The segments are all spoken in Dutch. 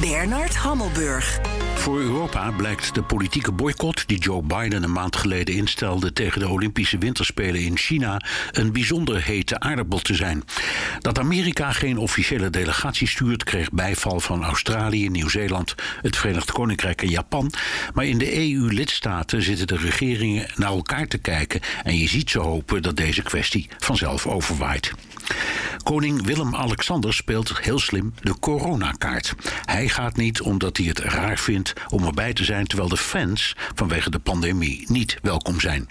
Bernard Hammelburg. Voor Europa blijkt de politieke boycott die Joe Biden een maand geleden instelde tegen de Olympische Winterspelen in China een bijzonder hete aardappel te zijn. Dat Amerika geen officiële delegatie stuurt, kreeg bijval van Australië, Nieuw-Zeeland, het Verenigd Koninkrijk en Japan. Maar in de EU-lidstaten zitten de regeringen naar elkaar te kijken en je ziet ze hopen dat deze kwestie vanzelf overwaait. Koning Willem-Alexander speelt heel slim de coronakaart. Hij gaat niet omdat hij het raar vindt om erbij te zijn, terwijl de fans vanwege de pandemie niet welkom zijn.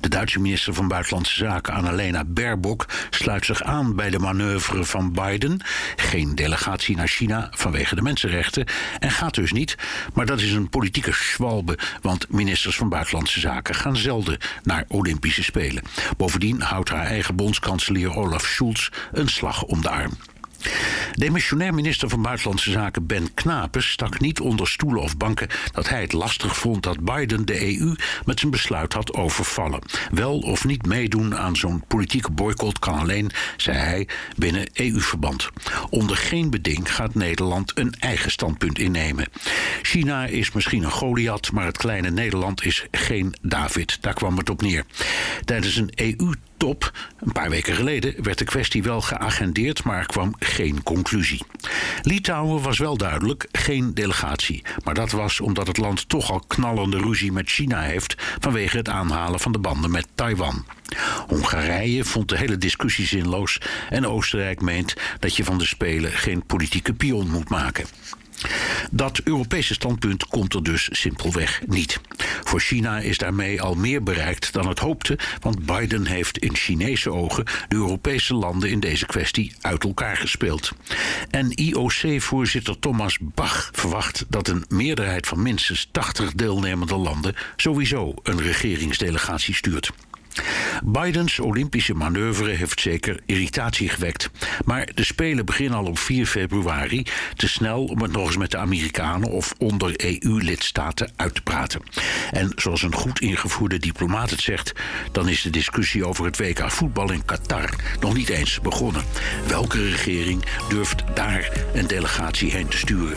De Duitse minister van Buitenlandse Zaken, Annalena Baerbock, sluit zich aan bij de manoeuvre van Biden. Geen delegatie naar China vanwege de mensenrechten. En gaat dus niet. Maar dat is een politieke schwalbe, want ministers van Buitenlandse Zaken gaan zelden naar Olympische Spelen. Bovendien houdt haar eigen bondskanselier Olaf Scholz een slag om de arm. Demissionair minister van Buitenlandse Zaken Ben Knapen stak niet onder stoelen of banken dat hij het lastig vond dat Biden de EU met zijn besluit had overvallen. Wel of niet meedoen aan zo'n politieke boycott kan alleen, zei hij, binnen EU-verband. Onder geen beding gaat Nederland een eigen standpunt innemen. China is misschien een Goliath, maar het kleine Nederland is geen David. Daar kwam het op neer. Tijdens een EU top. Een paar weken geleden werd de kwestie wel geagendeerd, maar kwam geen conclusie. Litouwen was wel duidelijk geen delegatie. Maar dat was omdat het land toch al knallende ruzie met China heeft vanwege het aanhalen van de banden met Taiwan. Hongarije vond de hele discussie zinloos en Oostenrijk meent dat je van de Spelen geen politieke pion moet maken. Dat Europese standpunt komt er dus simpelweg niet. Voor China is daarmee al meer bereikt dan het hoopte, want Biden heeft in Chinese ogen de Europese landen in deze kwestie uit elkaar gespeeld. En IOC-voorzitter Thomas Bach verwacht dat een meerderheid van minstens 80 deelnemende landen sowieso een regeringsdelegatie stuurt. Bidens Olympische manoeuvre heeft zeker irritatie gewekt. Maar de Spelen beginnen al op 4 februari. Te snel om het nog eens met de Amerikanen of onder EU-lidstaten uit te praten. En zoals een goed ingevoerde diplomaat het zegt, dan is de discussie over het WK voetbal in Qatar nog niet eens begonnen. Welke regering durft daar een delegatie heen te sturen?